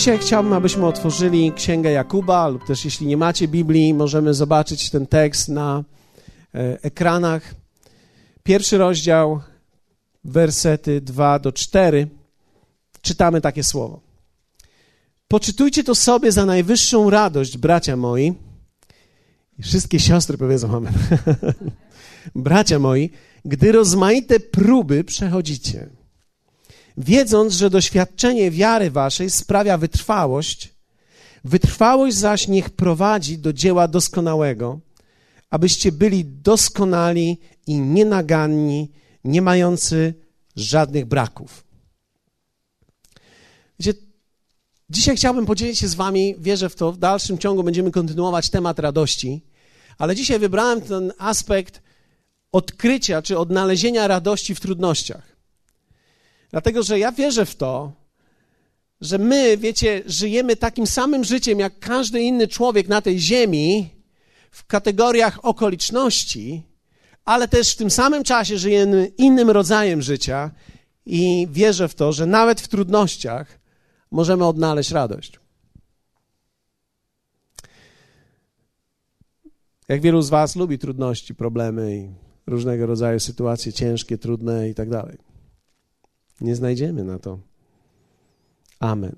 Dzisiaj chciałbym, abyśmy otworzyli Księgę Jakuba, lub też jeśli nie macie Biblii, możemy zobaczyć ten tekst na e, ekranach. Pierwszy rozdział, wersety 2 do 4. Czytamy takie słowo. Poczytujcie to sobie za najwyższą radość, bracia moi. I wszystkie siostry powiedzą amen. bracia moi, gdy rozmaite próby przechodzicie wiedząc, że doświadczenie wiary waszej sprawia wytrwałość, wytrwałość zaś niech prowadzi do dzieła doskonałego, abyście byli doskonali i nienaganni, nie mający żadnych braków. Wiecie, dzisiaj chciałbym podzielić się z wami, wierzę w to, w dalszym ciągu będziemy kontynuować temat radości, ale dzisiaj wybrałem ten aspekt odkrycia czy odnalezienia radości w trudnościach. Dlatego, że ja wierzę w to, że my, wiecie, żyjemy takim samym życiem jak każdy inny człowiek na tej ziemi w kategoriach okoliczności, ale też w tym samym czasie żyjemy innym rodzajem życia i wierzę w to, że nawet w trudnościach możemy odnaleźć radość. Jak wielu z Was lubi trudności, problemy i różnego rodzaju sytuacje ciężkie, trudne i tak dalej. Nie znajdziemy na to. Amen.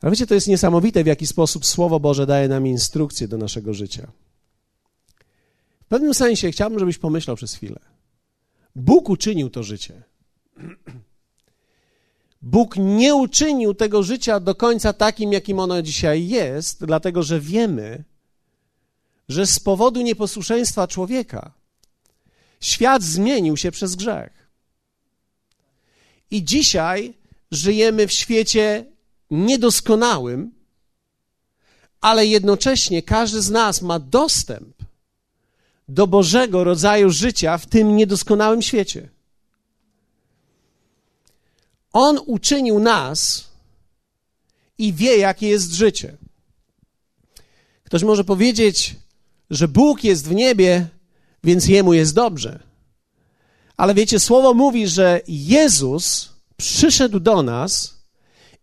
Ale wiecie, to jest niesamowite, w jaki sposób Słowo Boże daje nam instrukcje do naszego życia. W pewnym sensie chciałbym, żebyś pomyślał przez chwilę. Bóg uczynił to życie. Bóg nie uczynił tego życia do końca takim, jakim ono dzisiaj jest, dlatego że wiemy, że z powodu nieposłuszeństwa człowieka świat zmienił się przez grzech. I dzisiaj żyjemy w świecie niedoskonałym, ale jednocześnie każdy z nas ma dostęp do Bożego rodzaju życia w tym niedoskonałym świecie. On uczynił nas i wie, jakie jest życie. Ktoś może powiedzieć, że Bóg jest w niebie, więc jemu jest dobrze. Ale wiecie, słowo mówi, że Jezus przyszedł do nas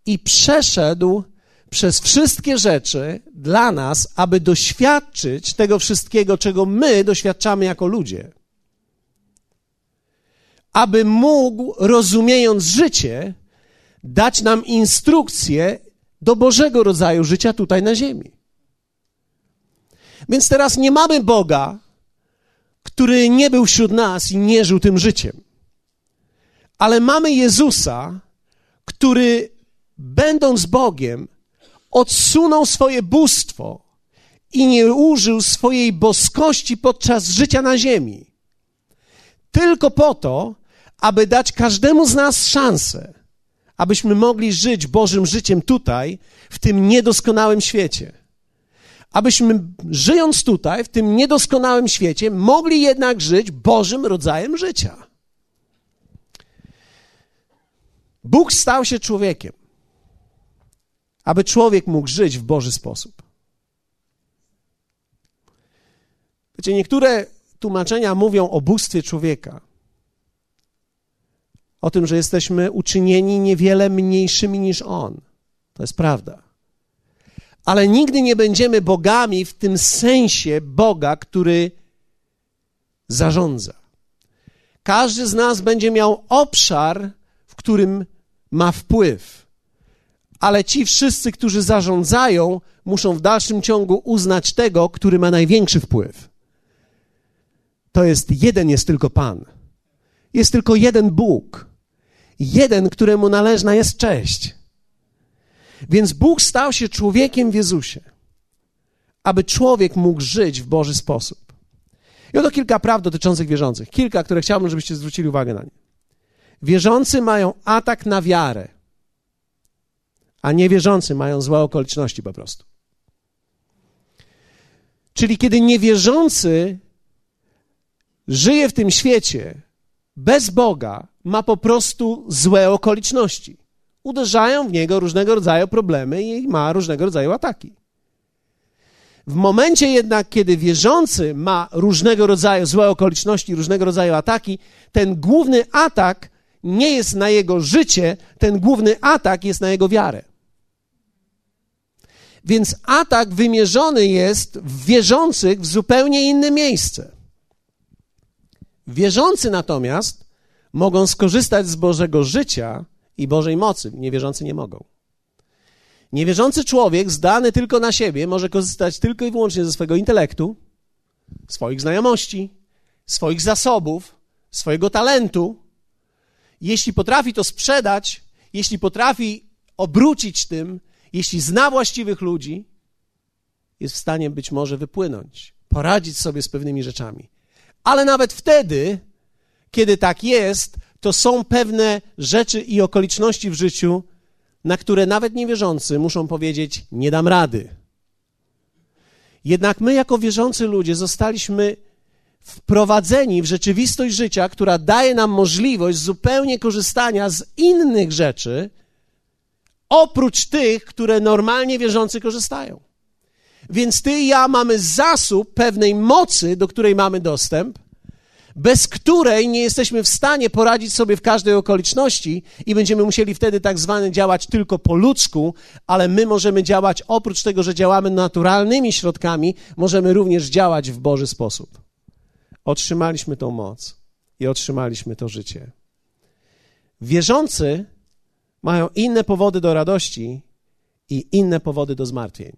i przeszedł przez wszystkie rzeczy dla nas, aby doświadczyć tego wszystkiego, czego my doświadczamy jako ludzie. Aby mógł, rozumiejąc życie, dać nam instrukcję do Bożego rodzaju życia tutaj na ziemi. Więc teraz nie mamy Boga, który nie był wśród nas i nie żył tym życiem. Ale mamy Jezusa, który, będąc Bogiem, odsunął swoje bóstwo i nie użył swojej boskości podczas życia na ziemi. Tylko po to, aby dać każdemu z nas szansę, abyśmy mogli żyć Bożym życiem tutaj, w tym niedoskonałym świecie abyśmy żyjąc tutaj, w tym niedoskonałym świecie, mogli jednak żyć Bożym rodzajem życia. Bóg stał się człowiekiem, aby człowiek mógł żyć w Boży sposób. Wiecie, niektóre tłumaczenia mówią o bóstwie człowieka. O tym, że jesteśmy uczynieni niewiele mniejszymi niż On. To jest prawda ale nigdy nie będziemy bogami w tym sensie Boga, który zarządza. Każdy z nas będzie miał obszar, w którym ma wpływ. Ale ci wszyscy, którzy zarządzają, muszą w dalszym ciągu uznać tego, który ma największy wpływ. To jest jeden, jest tylko Pan. Jest tylko jeden Bóg. Jeden, któremu należna jest cześć. Więc Bóg stał się człowiekiem w Jezusie, aby człowiek mógł żyć w Boży sposób. I oto kilka praw dotyczących wierzących. Kilka, które chciałbym, żebyście zwrócili uwagę na nie. Wierzący mają atak na wiarę, a niewierzący mają złe okoliczności po prostu. Czyli kiedy niewierzący żyje w tym świecie bez Boga, ma po prostu złe okoliczności uderzają w niego różnego rodzaju problemy i ma różnego rodzaju ataki. W momencie jednak, kiedy wierzący ma różnego rodzaju złe okoliczności, różnego rodzaju ataki, ten główny atak nie jest na jego życie, ten główny atak jest na jego wiarę. Więc atak wymierzony jest w wierzących w zupełnie inne miejsce. Wierzący natomiast mogą skorzystać z Bożego życia i Bożej mocy. Niewierzący nie mogą. Niewierzący człowiek, zdany tylko na siebie, może korzystać tylko i wyłącznie ze swojego intelektu, swoich znajomości, swoich zasobów, swojego talentu. Jeśli potrafi to sprzedać, jeśli potrafi obrócić tym, jeśli zna właściwych ludzi, jest w stanie być może wypłynąć, poradzić sobie z pewnymi rzeczami. Ale nawet wtedy, kiedy tak jest, to są pewne rzeczy i okoliczności w życiu, na które nawet niewierzący muszą powiedzieć: Nie dam rady. Jednak my, jako wierzący ludzie, zostaliśmy wprowadzeni w rzeczywistość życia, która daje nam możliwość zupełnie korzystania z innych rzeczy, oprócz tych, które normalnie wierzący korzystają. Więc ty i ja mamy zasób pewnej mocy, do której mamy dostęp, bez której nie jesteśmy w stanie poradzić sobie w każdej okoliczności i będziemy musieli wtedy tak zwane działać tylko po ludzku, ale my możemy działać oprócz tego, że działamy naturalnymi środkami, możemy również działać w Boży sposób. Otrzymaliśmy tą moc i otrzymaliśmy to życie. Wierzący mają inne powody do radości i inne powody do zmartwień.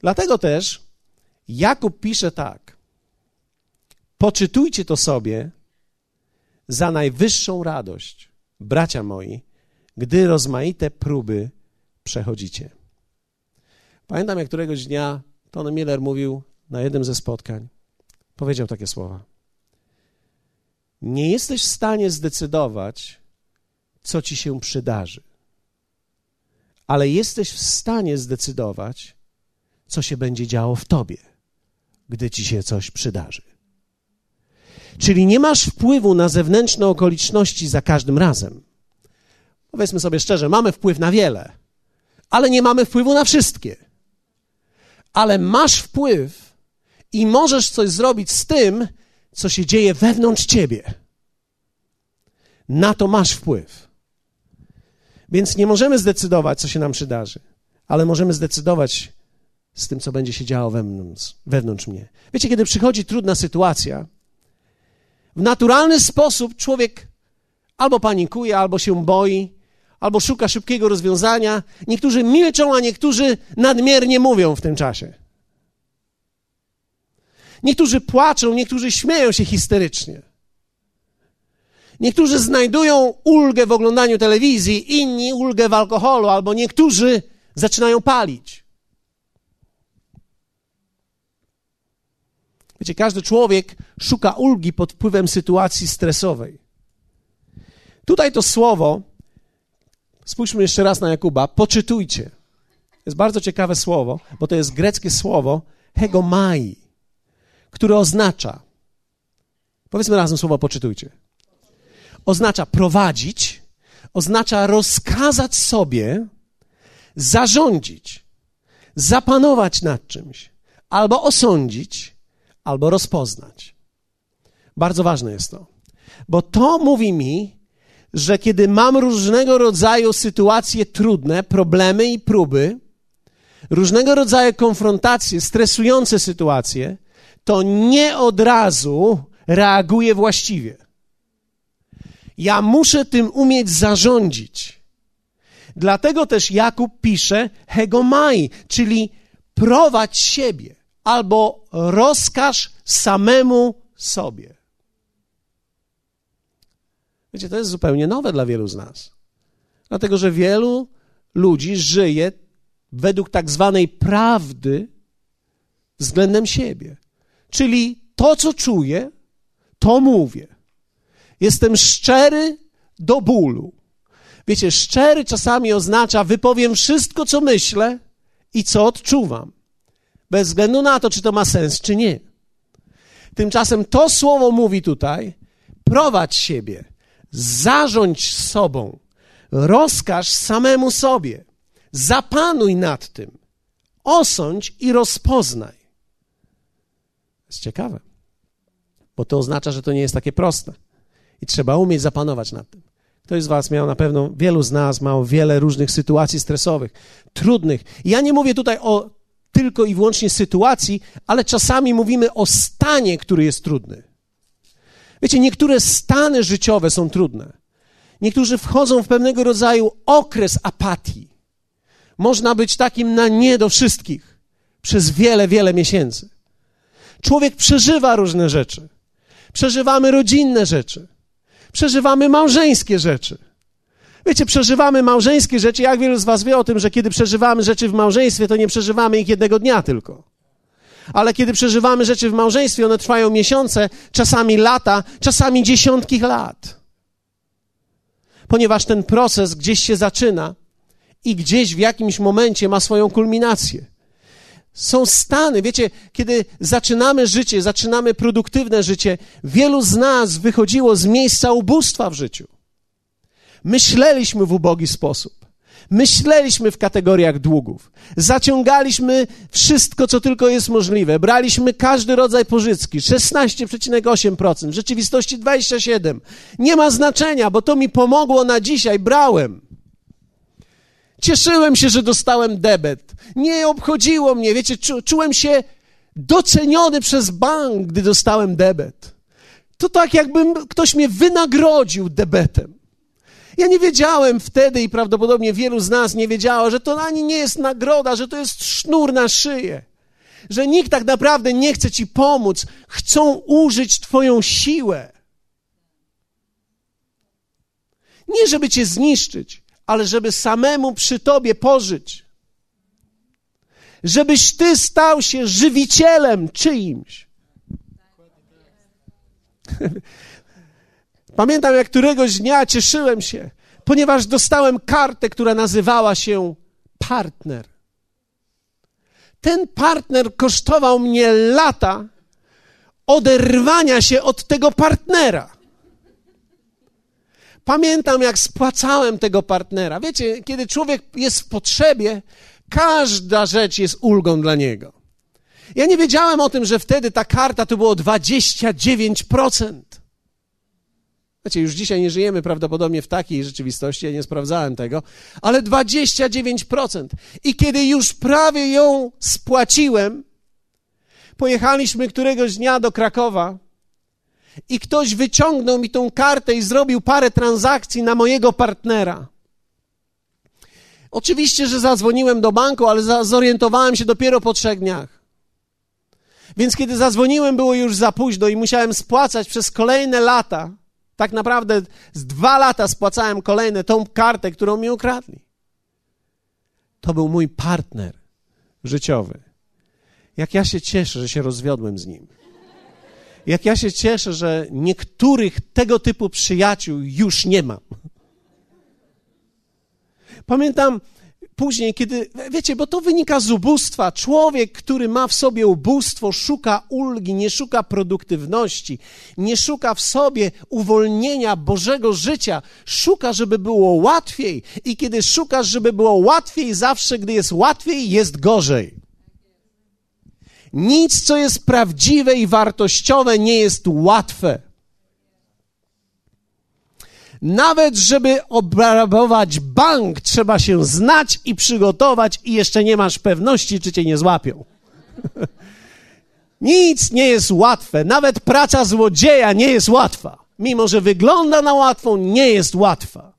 Dlatego też Jakub pisze tak: Poczytujcie to sobie za najwyższą radość, bracia moi, gdy rozmaite próby przechodzicie. Pamiętam, jak któregoś dnia Tony Miller mówił na jednym ze spotkań, powiedział takie słowa. Nie jesteś w stanie zdecydować, co ci się przydarzy, ale jesteś w stanie zdecydować, co się będzie działo w tobie, gdy ci się coś przydarzy. Czyli nie masz wpływu na zewnętrzne okoliczności za każdym razem. Powiedzmy sobie szczerze, mamy wpływ na wiele, ale nie mamy wpływu na wszystkie. Ale masz wpływ i możesz coś zrobić z tym, co się dzieje wewnątrz ciebie. Na to masz wpływ. Więc nie możemy zdecydować, co się nam przydarzy, ale możemy zdecydować z tym, co będzie się działo wewnątrz, wewnątrz mnie. Wiecie, kiedy przychodzi trudna sytuacja, w naturalny sposób człowiek albo panikuje, albo się boi, albo szuka szybkiego rozwiązania. Niektórzy milczą, a niektórzy nadmiernie mówią w tym czasie. Niektórzy płaczą, niektórzy śmieją się histerycznie. Niektórzy znajdują ulgę w oglądaniu telewizji, inni ulgę w alkoholu, albo niektórzy zaczynają palić. Wiecie, każdy człowiek szuka ulgi pod wpływem sytuacji stresowej. Tutaj to słowo, spójrzmy jeszcze raz na Jakuba, poczytujcie. Jest bardzo ciekawe słowo, bo to jest greckie słowo hegomai, które oznacza, powiedzmy razem słowo poczytujcie, oznacza prowadzić, oznacza rozkazać sobie, zarządzić, zapanować nad czymś, albo osądzić, albo rozpoznać. Bardzo ważne jest to, bo to mówi mi, że kiedy mam różnego rodzaju sytuacje trudne, problemy i próby, różnego rodzaju konfrontacje, stresujące sytuacje, to nie od razu reaguję właściwie. Ja muszę tym umieć zarządzić. Dlatego też Jakub pisze hegomai, czyli prowadź siebie albo rozkaż samemu sobie. Wiecie, to jest zupełnie nowe dla wielu z nas. Dlatego, że wielu ludzi żyje według tak zwanej prawdy względem siebie. Czyli to, co czuję, to mówię. Jestem szczery do bólu. Wiecie, szczery czasami oznacza wypowiem wszystko, co myślę i co odczuwam bez względu na to, czy to ma sens, czy nie. Tymczasem to słowo mówi tutaj: prowadź siebie, zarządź sobą, rozkaż samemu sobie, zapanuj nad tym, osądź i rozpoznaj. Jest ciekawe, bo to oznacza, że to nie jest takie proste i trzeba umieć zapanować nad tym. Ktoś z Was miał na pewno, wielu z nas miał wiele różnych sytuacji stresowych, trudnych. Ja nie mówię tutaj o tylko i wyłącznie sytuacji, ale czasami mówimy o stanie, który jest trudny. Wiecie, niektóre stany życiowe są trudne. Niektórzy wchodzą w pewnego rodzaju okres apatii. Można być takim na nie do wszystkich przez wiele, wiele miesięcy. Człowiek przeżywa różne rzeczy. Przeżywamy rodzinne rzeczy. Przeżywamy małżeńskie rzeczy. Wiecie, przeżywamy małżeńskie rzeczy. Jak wielu z Was wie o tym, że kiedy przeżywamy rzeczy w małżeństwie, to nie przeżywamy ich jednego dnia tylko. Ale kiedy przeżywamy rzeczy w małżeństwie, one trwają miesiące, czasami lata, czasami dziesiątki lat. Ponieważ ten proces gdzieś się zaczyna i gdzieś w jakimś momencie ma swoją kulminację. Są stany, wiecie, kiedy zaczynamy życie, zaczynamy produktywne życie, wielu z nas wychodziło z miejsca ubóstwa w życiu. Myśleliśmy w ubogi sposób. Myśleliśmy w kategoriach długów. Zaciągaliśmy wszystko, co tylko jest możliwe. Braliśmy każdy rodzaj pożyczki. 16,8%, w rzeczywistości 27%. Nie ma znaczenia, bo to mi pomogło na dzisiaj. Brałem. Cieszyłem się, że dostałem debet. Nie obchodziło mnie, wiecie, czu, czułem się doceniony przez bank, gdy dostałem debet. To tak, jakbym ktoś mnie wynagrodził debetem. Ja nie wiedziałem wtedy i prawdopodobnie wielu z nas nie wiedziało, że to ani nie jest nagroda, że to jest sznur na szyję. Że nikt tak naprawdę nie chce ci pomóc, chcą użyć twoją siłę. Nie żeby cię zniszczyć, ale żeby samemu przy tobie pożyć. Żebyś ty stał się żywicielem czyimś. Pamiętam, jak któregoś dnia cieszyłem się, ponieważ dostałem kartę, która nazywała się partner. Ten partner kosztował mnie lata oderwania się od tego partnera. Pamiętam, jak spłacałem tego partnera. Wiecie, kiedy człowiek jest w potrzebie, każda rzecz jest ulgą dla niego. Ja nie wiedziałem o tym, że wtedy ta karta to było 29%. Wiecie, już dzisiaj nie żyjemy prawdopodobnie w takiej rzeczywistości, ja nie sprawdzałem tego, ale 29%. I kiedy już prawie ją spłaciłem, pojechaliśmy któregoś dnia do Krakowa i ktoś wyciągnął mi tą kartę i zrobił parę transakcji na mojego partnera. Oczywiście, że zadzwoniłem do banku, ale zorientowałem się dopiero po trzech dniach. Więc kiedy zadzwoniłem, było już za późno i musiałem spłacać przez kolejne lata. Tak naprawdę z dwa lata spłacałem kolejne tą kartę, którą mi ukradli. To był mój partner życiowy. Jak ja się cieszę, że się rozwiodłem z nim. Jak ja się cieszę, że niektórych tego typu przyjaciół już nie mam. Pamiętam później, kiedy, wiecie, bo to wynika z ubóstwa. Człowiek, który ma w sobie ubóstwo, szuka ulgi, nie szuka produktywności, nie szuka w sobie uwolnienia Bożego życia. Szuka, żeby było łatwiej. I kiedy szukasz, żeby było łatwiej, zawsze, gdy jest łatwiej, jest gorzej. Nic, co jest prawdziwe i wartościowe, nie jest łatwe. Nawet, żeby obrabować bank, trzeba się znać i przygotować, i jeszcze nie masz pewności, czy cię nie złapią. Nic nie jest łatwe. Nawet praca złodzieja nie jest łatwa. Mimo, że wygląda na łatwą, nie jest łatwa.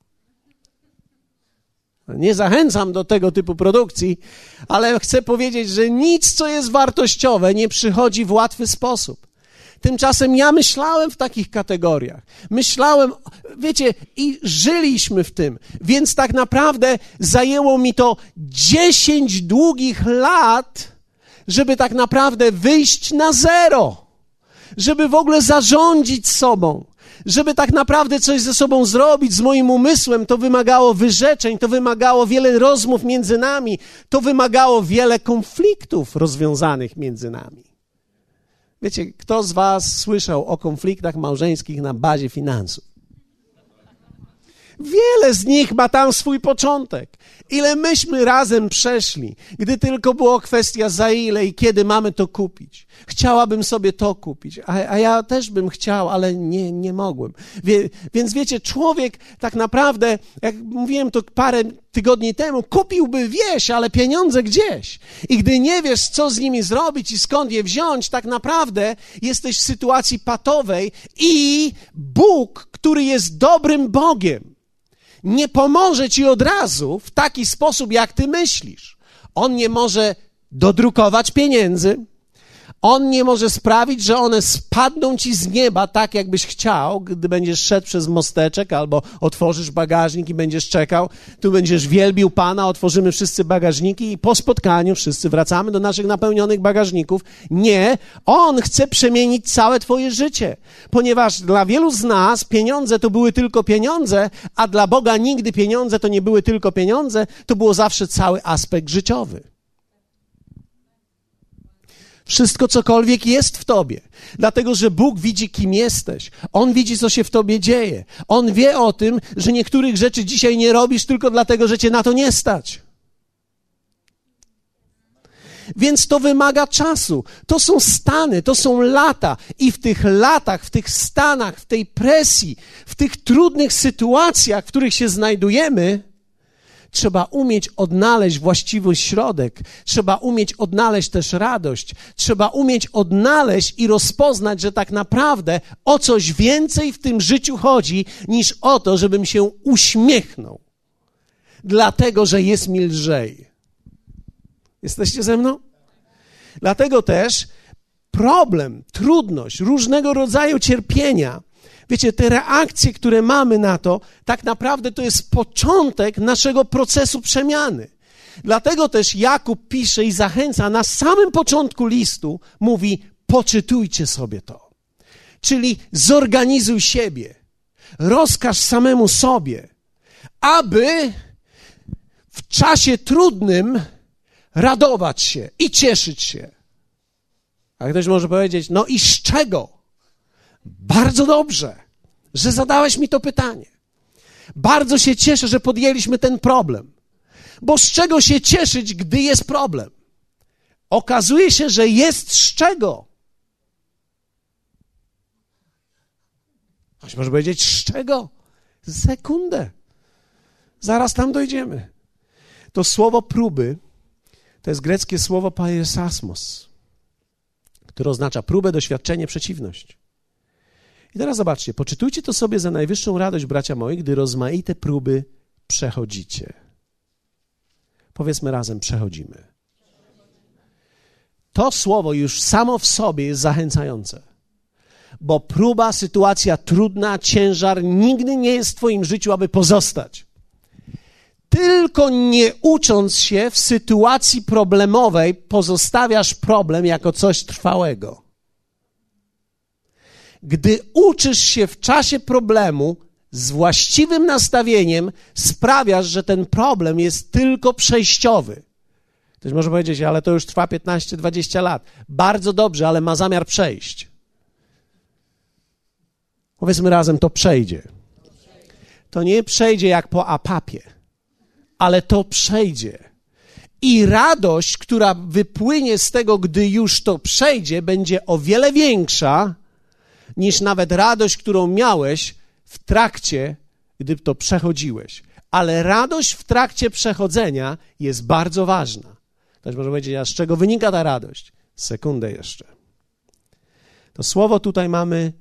Nie zachęcam do tego typu produkcji, ale chcę powiedzieć, że nic, co jest wartościowe, nie przychodzi w łatwy sposób. Tymczasem ja myślałem w takich kategoriach. Myślałem, wiecie, i żyliśmy w tym. Więc tak naprawdę zajęło mi to 10 długich lat, żeby tak naprawdę wyjść na zero. Żeby w ogóle zarządzić sobą żeby tak naprawdę coś ze sobą zrobić, z moim umysłem, to wymagało wyrzeczeń, to wymagało wiele rozmów między nami, to wymagało wiele konfliktów rozwiązanych między nami. Wiecie, kto z Was słyszał o konfliktach małżeńskich na bazie finansów? Wiele z nich ma tam swój początek. Ile myśmy razem przeszli, gdy tylko była kwestia za ile i kiedy mamy to kupić. Chciałabym sobie to kupić, a, a ja też bym chciał, ale nie, nie mogłem. Wie, więc wiecie, człowiek tak naprawdę, jak mówiłem to parę tygodni temu, kupiłby wieś, ale pieniądze gdzieś. I gdy nie wiesz, co z nimi zrobić i skąd je wziąć, tak naprawdę jesteś w sytuacji patowej i Bóg, który jest dobrym Bogiem, nie pomoże ci od razu w taki sposób, jak ty myślisz. On nie może dodrukować pieniędzy, on nie może sprawić, że one spadną ci z nieba tak, jakbyś chciał, gdy będziesz szedł przez mosteczek albo otworzysz bagażnik i będziesz czekał. Tu będziesz wielbił Pana, otworzymy wszyscy bagażniki i po spotkaniu wszyscy wracamy do naszych napełnionych bagażników. Nie, On chce przemienić całe Twoje życie, ponieważ dla wielu z nas pieniądze to były tylko pieniądze, a dla Boga nigdy pieniądze to nie były tylko pieniądze, to było zawsze cały aspekt życiowy. Wszystko, cokolwiek jest w tobie. Dlatego, że Bóg widzi, kim jesteś. On widzi, co się w tobie dzieje. On wie o tym, że niektórych rzeczy dzisiaj nie robisz tylko dlatego, że cię na to nie stać. Więc to wymaga czasu. To są stany, to są lata. I w tych latach, w tych stanach, w tej presji, w tych trudnych sytuacjach, w których się znajdujemy, Trzeba umieć odnaleźć właściwy środek, trzeba umieć odnaleźć też radość, trzeba umieć odnaleźć i rozpoznać, że tak naprawdę o coś więcej w tym życiu chodzi, niż o to, żebym się uśmiechnął, dlatego że jest mi lżej. Jesteście ze mną? Dlatego też problem, trudność, różnego rodzaju cierpienia Wiecie, te reakcje, które mamy na to, tak naprawdę to jest początek naszego procesu przemiany. Dlatego też Jakub pisze i zachęca na samym początku listu, mówi: poczytujcie sobie to. Czyli zorganizuj siebie, rozkaż samemu sobie, aby w czasie trudnym radować się i cieszyć się. A ktoś może powiedzieć: No i z czego? Bardzo dobrze, że zadałeś mi to pytanie. Bardzo się cieszę, że podjęliśmy ten problem. Bo z czego się cieszyć, gdy jest problem? Okazuje się, że jest z czego. Ktoś może powiedzieć, z czego? Sekundę. Zaraz tam dojdziemy. To słowo próby to jest greckie słowo paesasmos, które oznacza próbę, doświadczenie, przeciwność. I teraz zobaczcie, poczytujcie to sobie za najwyższą radość, bracia moi, gdy rozmaite próby przechodzicie. Powiedzmy razem, przechodzimy. To słowo już samo w sobie jest zachęcające. Bo próba, sytuacja trudna, ciężar nigdy nie jest w Twoim życiu, aby pozostać. Tylko nie ucząc się w sytuacji problemowej, pozostawiasz problem jako coś trwałego. Gdy uczysz się w czasie problemu z właściwym nastawieniem, sprawiasz, że ten problem jest tylko przejściowy. Ktoś może powiedzieć, ale to już trwa 15-20 lat. Bardzo dobrze, ale ma zamiar przejść. Powiedzmy razem, to przejdzie. To nie przejdzie jak po apapie, ale to przejdzie. I radość, która wypłynie z tego, gdy już to przejdzie, będzie o wiele większa niż nawet radość, którą miałeś w trakcie, gdy to przechodziłeś. Ale radość w trakcie przechodzenia jest bardzo ważna. Ktoś może powiedzieć, a z czego wynika ta radość? Sekundę jeszcze. To słowo tutaj mamy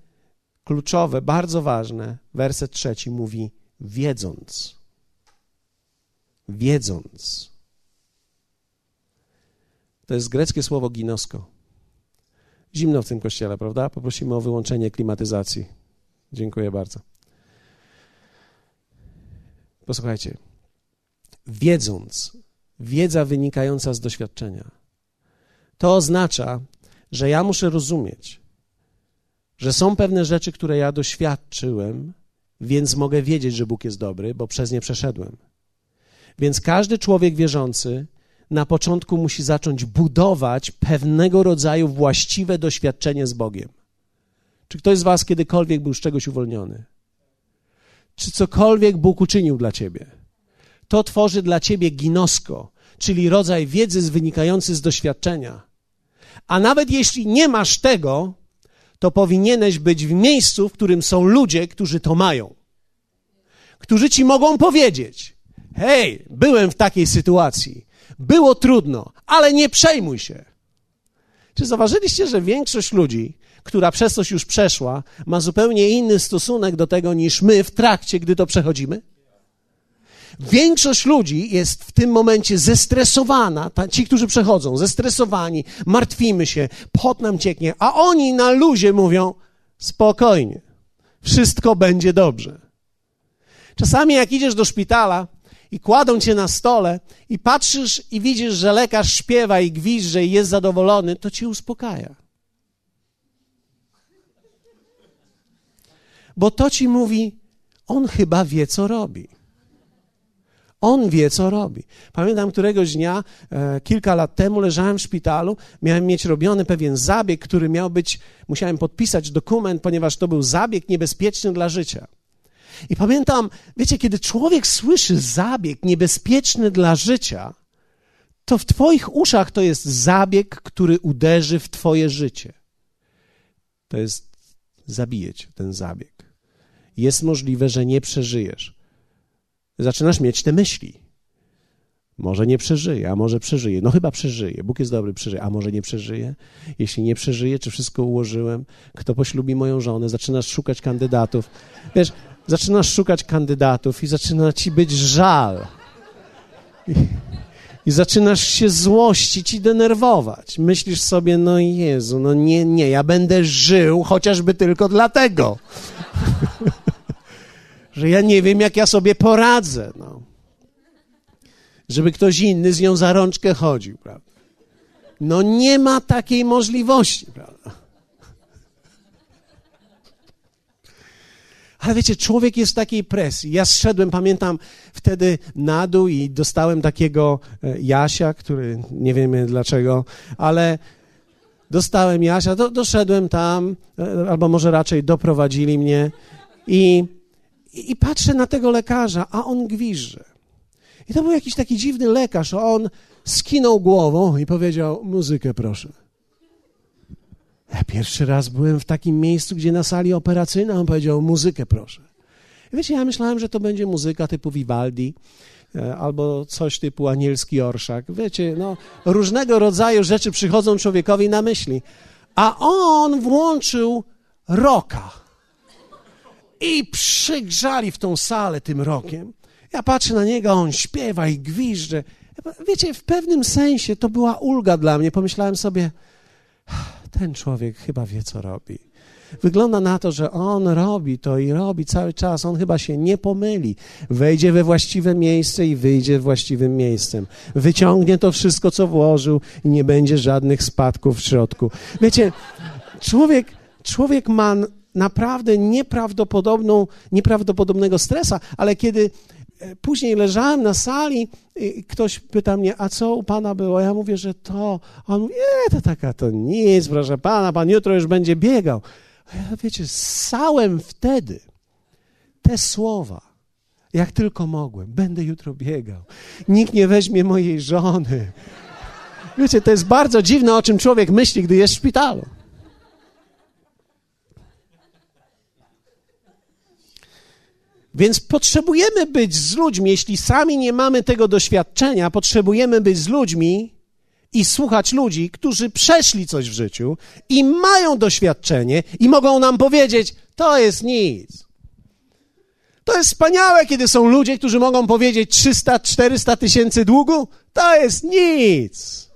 kluczowe, bardzo ważne. Werset trzeci mówi wiedząc. Wiedząc. To jest greckie słowo ginosko. Zimno w tym kościele, prawda? Poprosimy o wyłączenie klimatyzacji. Dziękuję bardzo. Posłuchajcie. Wiedząc, wiedza wynikająca z doświadczenia, to oznacza, że ja muszę rozumieć, że są pewne rzeczy, które ja doświadczyłem, więc mogę wiedzieć, że Bóg jest dobry, bo przez nie przeszedłem. Więc każdy człowiek wierzący na początku musi zacząć budować pewnego rodzaju właściwe doświadczenie z Bogiem. Czy ktoś z Was kiedykolwiek był z czegoś uwolniony? czy cokolwiek Bóg uczynił dla ciebie, to tworzy dla ciebie ginosko, czyli rodzaj wiedzy wynikający z doświadczenia. A nawet jeśli nie masz tego, to powinieneś być w miejscu, w którym są ludzie, którzy to mają. Którzy ci mogą powiedzieć: Hej, byłem w takiej sytuacji, było trudno, ale nie przejmuj się. Czy zauważyliście, że większość ludzi, która przez coś już przeszła, ma zupełnie inny stosunek do tego niż my w trakcie, gdy to przechodzimy? Większość ludzi jest w tym momencie zestresowana, ci, którzy przechodzą, zestresowani, martwimy się, pot nam cieknie, a oni na luzie mówią spokojnie, wszystko będzie dobrze. Czasami jak idziesz do szpitala i kładą cię na stole i patrzysz i widzisz, że lekarz śpiewa i gwizdże i jest zadowolony, to cię uspokaja. Bo to ci mówi, on chyba wie, co robi. On wie, co robi. Pamiętam któregoś dnia, e, kilka lat temu, leżałem w szpitalu, miałem mieć robiony pewien zabieg, który miał być, musiałem podpisać dokument, ponieważ to był zabieg niebezpieczny dla życia. I pamiętam, wiecie, kiedy człowiek słyszy zabieg niebezpieczny dla życia, to w Twoich uszach to jest zabieg, który uderzy w Twoje życie. To jest zabijeć ten zabieg. Jest możliwe, że nie przeżyjesz zaczynasz mieć te myśli. Może nie przeżyje, a może przeżyje. No chyba przeżyje. Bóg jest dobry, przeżyje. A może nie przeżyje? Jeśli nie przeżyje, czy wszystko ułożyłem? Kto poślubi moją żonę? Zaczynasz szukać kandydatów. Wiesz, zaczynasz szukać kandydatów i zaczyna ci być żal. I, i zaczynasz się złościć i denerwować. Myślisz sobie, no Jezu, no nie, nie, ja będę żył chociażby tylko dlatego. że ja nie wiem, jak ja sobie poradzę. No. Żeby ktoś inny z nią za rączkę chodził, prawda? No nie ma takiej możliwości, prawda? Ale wiecie, człowiek jest w takiej presji. Ja zszedłem, pamiętam, wtedy na dół i dostałem takiego e, Jasia, który nie wiemy dlaczego, ale dostałem Jasia, do, doszedłem tam, e, albo może raczej doprowadzili mnie i i, I, patrzę na tego lekarza, a on gwizdże. I to był jakiś taki dziwny lekarz, a on skinął głową i powiedział: Muzykę, proszę. Ja pierwszy raz byłem w takim miejscu, gdzie na sali operacyjnej on powiedział: Muzykę, proszę. I wiecie, ja myślałem, że to będzie muzyka typu Vivaldi e, albo coś typu anielski orszak. Wiecie, no, różnego rodzaju rzeczy przychodzą człowiekowi na myśli. A on włączył roka i przygrzali w tą salę tym rokiem. Ja patrzę na niego, on śpiewa i gwizdże. Wiecie, w pewnym sensie to była ulga dla mnie. Pomyślałem sobie, ten człowiek chyba wie, co robi. Wygląda na to, że on robi to i robi cały czas. On chyba się nie pomyli. Wejdzie we właściwe miejsce i wyjdzie właściwym miejscem. Wyciągnie to wszystko, co włożył i nie będzie żadnych spadków w środku. Wiecie, człowiek, człowiek ma naprawdę nieprawdopodobną, nieprawdopodobnego stresa, ale kiedy później leżałem na sali i ktoś pyta mnie, a co u pana było? Ja mówię, że to. A on mówi, nie, to taka to nic, proszę pana, pan jutro już będzie biegał. A ja, wiecie, ssałem wtedy te słowa, jak tylko mogłem. Będę jutro biegał. Nikt nie weźmie mojej żony. Wiecie, to jest bardzo dziwne, o czym człowiek myśli, gdy jest w szpitalu. Więc potrzebujemy być z ludźmi, jeśli sami nie mamy tego doświadczenia, potrzebujemy być z ludźmi i słuchać ludzi, którzy przeszli coś w życiu i mają doświadczenie i mogą nam powiedzieć: To jest nic. To jest wspaniałe, kiedy są ludzie, którzy mogą powiedzieć 300, 400 tysięcy długu. To jest nic.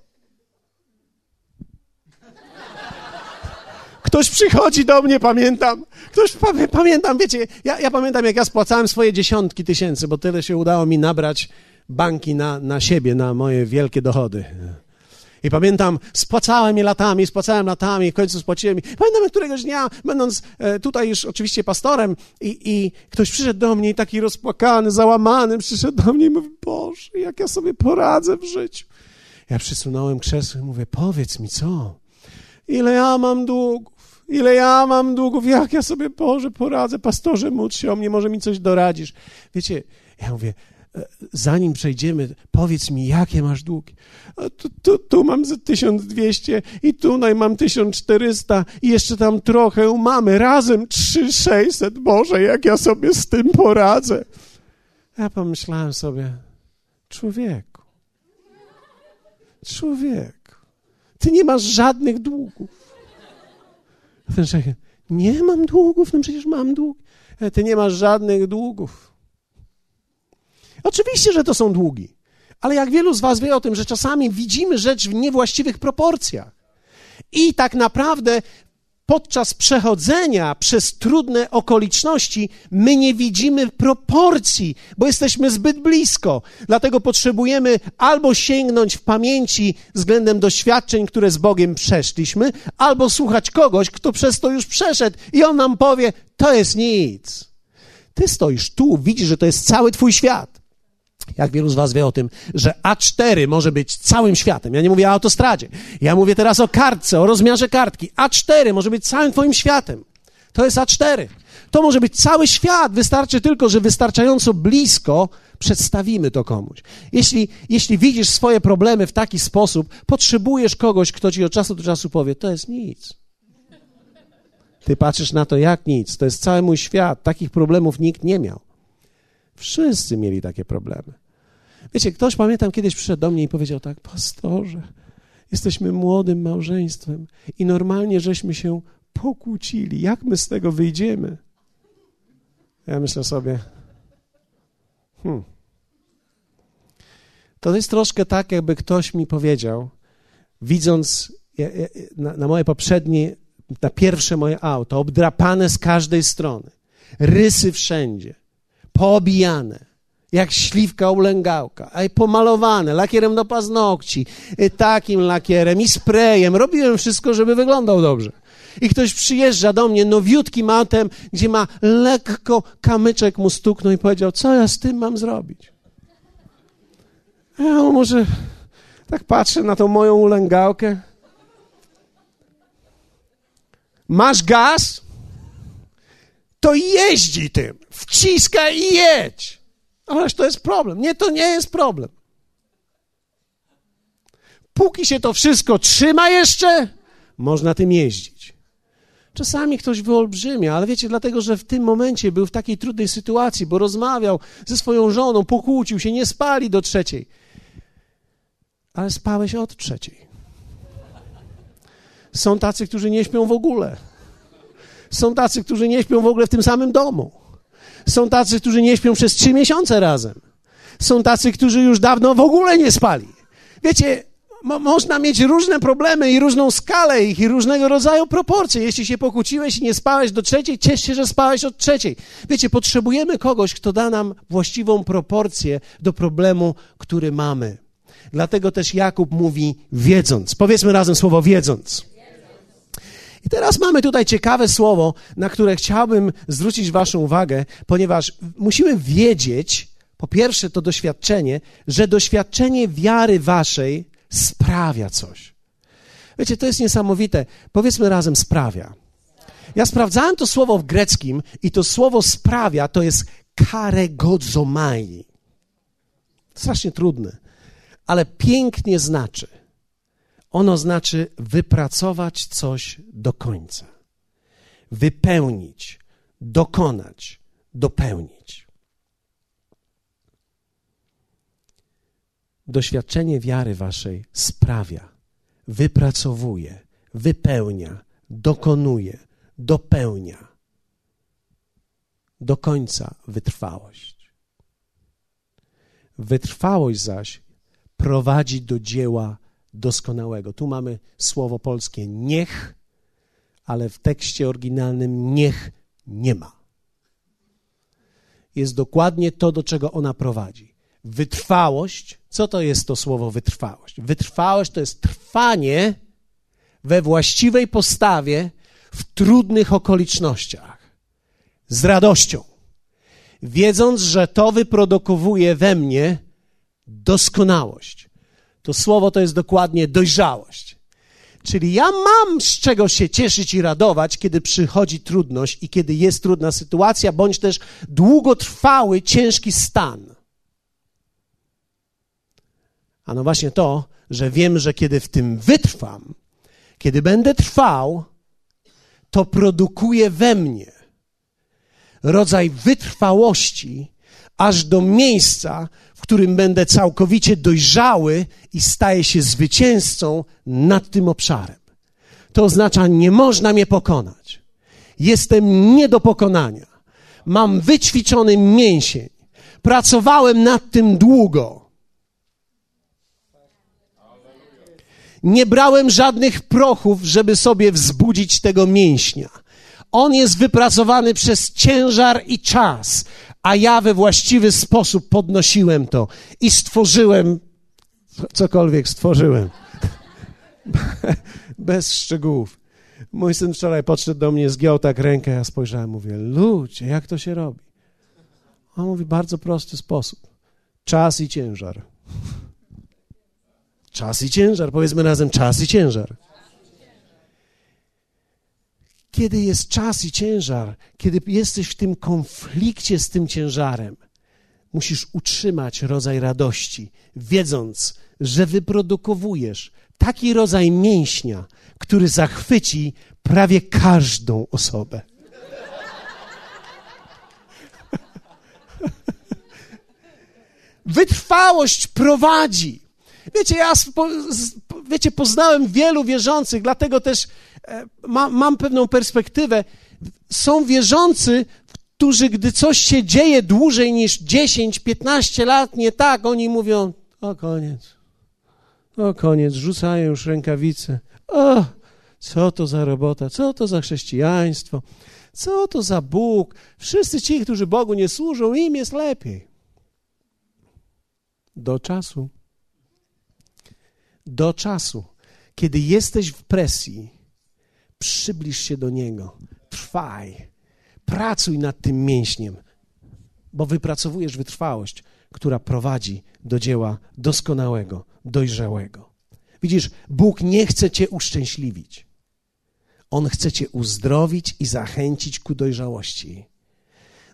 Ktoś przychodzi do mnie, pamiętam. Ktoś, pamiętam, wiecie, ja, ja pamiętam, jak ja spłacałem swoje dziesiątki tysięcy, bo tyle się udało mi nabrać banki na, na siebie, na moje wielkie dochody. I pamiętam, spłacałem je latami, spłacałem latami, w końcu spłaciłem. Pamiętam któregoś dnia, będąc e, tutaj już oczywiście pastorem, i, i ktoś przyszedł do mnie i taki rozpłakany, załamany, przyszedł do mnie i mówi, Boże, jak ja sobie poradzę w życiu. Ja przysunąłem krzesło i mówię, powiedz mi co? Ile ja mam długów? Ile ja mam długów? Jak ja sobie, Boże, poradzę? Pastorze, módl się o mnie, może mi coś doradzisz. Wiecie, ja mówię, e, zanim przejdziemy, powiedz mi, jakie masz długi. Tu, tu, tu mam za 1200 i tutaj mam 1400 i jeszcze tam trochę mamy. Razem 3600. Boże, jak ja sobie z tym poradzę. Ja pomyślałem sobie, człowieku, człowieku, ty nie masz żadnych długów. Nie mam długów, no przecież mam dług. E, ty nie masz żadnych długów. Oczywiście, że to są długi, ale jak wielu z Was wie o tym, że czasami widzimy rzecz w niewłaściwych proporcjach. I tak naprawdę podczas przechodzenia przez trudne okoliczności my nie widzimy proporcji, bo jesteśmy zbyt blisko. Dlatego potrzebujemy albo sięgnąć w pamięci względem doświadczeń, które z Bogiem przeszliśmy, albo słuchać kogoś, kto przez to już przeszedł i on nam powie: To jest nic. Ty stoisz tu, widzisz, że to jest cały Twój świat. Jak wielu z Was wie o tym, że A4 może być całym światem. Ja nie mówię o autostradzie. Ja mówię teraz o kartce, o rozmiarze kartki. A4 może być całym Twoim światem. To jest A4. To może być cały świat. Wystarczy tylko, że wystarczająco blisko przedstawimy to komuś. Jeśli, jeśli widzisz swoje problemy w taki sposób, potrzebujesz kogoś, kto ci od czasu do czasu powie: To jest nic. Ty patrzysz na to jak nic. To jest cały mój świat. Takich problemów nikt nie miał. Wszyscy mieli takie problemy. Wiecie, ktoś, pamiętam, kiedyś przyszedł do mnie i powiedział tak, pastorze, jesteśmy młodym małżeństwem i normalnie żeśmy się pokłócili. Jak my z tego wyjdziemy? Ja myślę sobie, hmm. To jest troszkę tak, jakby ktoś mi powiedział, widząc na, na moje poprzednie, na pierwsze moje auto, obdrapane z każdej strony, rysy wszędzie, poobijane, jak śliwka ulęgałka, a pomalowane lakierem do paznokci, i takim lakierem i sprayem. Robiłem wszystko, żeby wyglądał dobrze. I ktoś przyjeżdża do mnie nowiutkim autem, gdzie ma lekko kamyczek mu stuknął i powiedział, co ja z tym mam zrobić? Ja może tak patrzę na tą moją ulęgałkę. Masz gaz? Jeździ tym. Wciskaj i jedź. Ależ to jest problem. Nie, to nie jest problem. Póki się to wszystko trzyma jeszcze, można tym jeździć. Czasami ktoś wyolbrzymia, ale wiecie, dlatego, że w tym momencie był w takiej trudnej sytuacji, bo rozmawiał ze swoją żoną, pokłócił się, nie spali do trzeciej. Ale spałeś od trzeciej. Są tacy, którzy nie śpią w ogóle. Są tacy, którzy nie śpią w ogóle w tym samym domu. Są tacy, którzy nie śpią przez trzy miesiące razem. Są tacy, którzy już dawno w ogóle nie spali. Wiecie, mo można mieć różne problemy i różną skalę ich i różnego rodzaju proporcje. Jeśli się pokłóciłeś i nie spałeś do trzeciej, ciesz się, że spałeś od trzeciej. Wiecie, potrzebujemy kogoś, kto da nam właściwą proporcję do problemu, który mamy. Dlatego też Jakub mówi wiedząc. Powiedzmy razem słowo wiedząc. I teraz mamy tutaj ciekawe słowo, na które chciałbym zwrócić Waszą uwagę, ponieważ musimy wiedzieć, po pierwsze, to doświadczenie, że doświadczenie wiary Waszej sprawia coś. Wiecie, to jest niesamowite. Powiedzmy razem sprawia. Ja sprawdzałem to słowo w greckim i to słowo sprawia to jest karegodzomai. Strasznie trudne, ale pięknie znaczy. Ono znaczy wypracować coś do końca, wypełnić, dokonać, dopełnić. Doświadczenie wiary waszej sprawia, wypracowuje, wypełnia, dokonuje, dopełnia. Do końca wytrwałość. Wytrwałość zaś prowadzi do dzieła doskonałego. Tu mamy słowo polskie niech, ale w tekście oryginalnym niech nie ma. Jest dokładnie to, do czego ona prowadzi. Wytrwałość. Co to jest to słowo wytrwałość? Wytrwałość to jest trwanie we właściwej postawie w trudnych okolicznościach. Z radością. Wiedząc, że to wyprodukowuje we mnie doskonałość to słowo to jest dokładnie dojrzałość. Czyli ja mam z czego się cieszyć i radować, kiedy przychodzi trudność i kiedy jest trudna sytuacja, bądź też długotrwały, ciężki stan. A no właśnie to, że wiem, że kiedy w tym wytrwam, kiedy będę trwał, to produkuje we mnie rodzaj wytrwałości, aż do miejsca, którym będę całkowicie dojrzały i staję się zwycięzcą nad tym obszarem. To oznacza, nie można mnie pokonać. Jestem nie do pokonania. Mam wyćwiczony mięsień. Pracowałem nad tym długo. Nie brałem żadnych prochów, żeby sobie wzbudzić tego mięśnia. On jest wypracowany przez ciężar i czas, a ja we właściwy sposób podnosiłem to i stworzyłem cokolwiek stworzyłem. Bez szczegółów. Mój syn wczoraj podszedł do mnie, zgiął tak rękę, ja spojrzałem, mówię, ludzie, jak to się robi? On mówi, bardzo prosty sposób. Czas i ciężar. Czas i ciężar, powiedzmy razem, czas i ciężar. Kiedy jest czas i ciężar, kiedy jesteś w tym konflikcie z tym ciężarem, musisz utrzymać rodzaj radości, wiedząc, że wyprodukowujesz taki rodzaj mięśnia, który zachwyci prawie każdą osobę. Wytrwałość prowadzi. Wiecie, ja wiecie, poznałem wielu wierzących, dlatego też e, mam, mam pewną perspektywę. Są wierzący, którzy, gdy coś się dzieje dłużej niż 10, 15 lat, nie tak, oni mówią: O koniec. O koniec, rzucają już rękawice. O, co to za robota, co to za chrześcijaństwo, co to za Bóg. Wszyscy ci, którzy Bogu nie służą, im jest lepiej. Do czasu do czasu, kiedy jesteś w presji, przybliż się do Niego, trwaj, pracuj nad tym mięśniem, bo wypracowujesz wytrwałość, która prowadzi do dzieła doskonałego, dojrzałego. Widzisz, Bóg nie chce cię uszczęśliwić. On chce cię uzdrowić i zachęcić ku dojrzałości,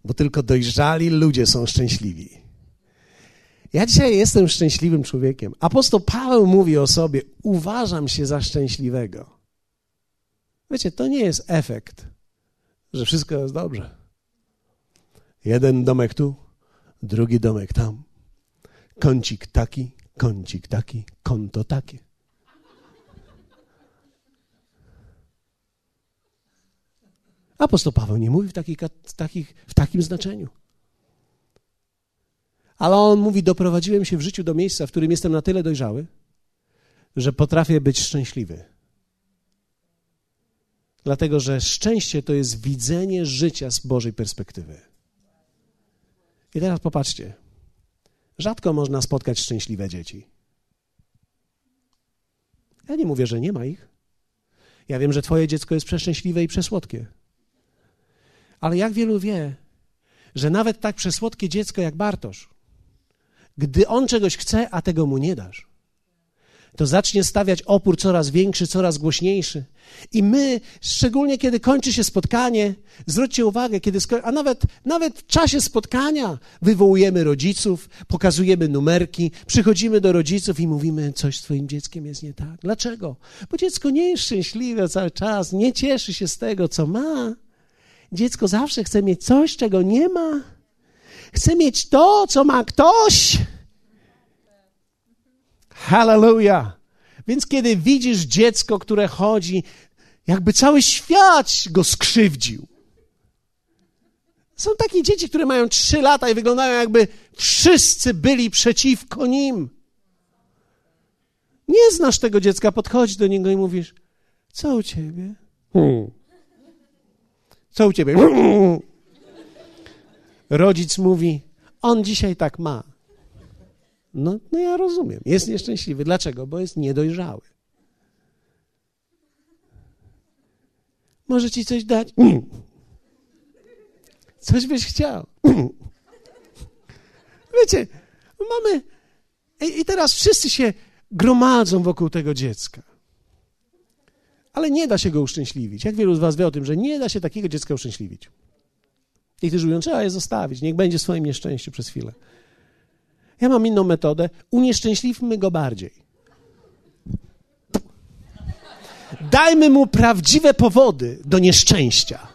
bo tylko dojrzali ludzie są szczęśliwi. Ja dzisiaj jestem szczęśliwym człowiekiem. Apostoł Paweł mówi o sobie: uważam się za szczęśliwego. Wiecie, to nie jest efekt, że wszystko jest dobrze. Jeden domek tu, drugi domek tam. Kącik taki, kącik taki, konto takie. Apostoł Paweł nie mówi w, takich, takich, w takim znaczeniu. Ale on mówi: Doprowadziłem się w życiu do miejsca, w którym jestem na tyle dojrzały, że potrafię być szczęśliwy. Dlatego, że szczęście to jest widzenie życia z Bożej perspektywy. I teraz popatrzcie. Rzadko można spotkać szczęśliwe dzieci. Ja nie mówię, że nie ma ich. Ja wiem, że Twoje dziecko jest przeszczęśliwe i przesłodkie. Ale jak wielu wie, że nawet tak przesłodkie dziecko jak Bartosz gdy on czegoś chce, a tego mu nie dasz, to zacznie stawiać opór coraz większy, coraz głośniejszy. I my, szczególnie kiedy kończy się spotkanie, zwróćcie uwagę, kiedy a nawet, nawet w czasie spotkania wywołujemy rodziców, pokazujemy numerki, przychodzimy do rodziców i mówimy, coś z twoim dzieckiem jest nie tak. Dlaczego? Bo dziecko nie jest szczęśliwe cały czas, nie cieszy się z tego, co ma. Dziecko zawsze chce mieć coś, czego nie ma. Chcę mieć to, co ma ktoś. Hallelujah. Więc kiedy widzisz dziecko, które chodzi, jakby cały świat go skrzywdził. Są takie dzieci, które mają trzy lata i wyglądają jakby wszyscy byli przeciwko nim. Nie znasz tego dziecka, podchodzi do niego i mówisz: Co u ciebie? Hmm. Co u ciebie? Hmm. Rodzic mówi, on dzisiaj tak ma. No, no ja rozumiem. Jest nieszczęśliwy. Dlaczego? Bo jest niedojrzały. Może ci coś dać? Coś byś chciał. Wiecie, mamy. I teraz wszyscy się gromadzą wokół tego dziecka. Ale nie da się go uszczęśliwić. Jak wielu z was wie o tym, że nie da się takiego dziecka uszczęśliwić? Niektórzy mówią, trzeba je zostawić, niech będzie w swoim nieszczęściu przez chwilę. Ja mam inną metodę. Unieszczęśliwmy go bardziej. Dajmy mu prawdziwe powody do nieszczęścia.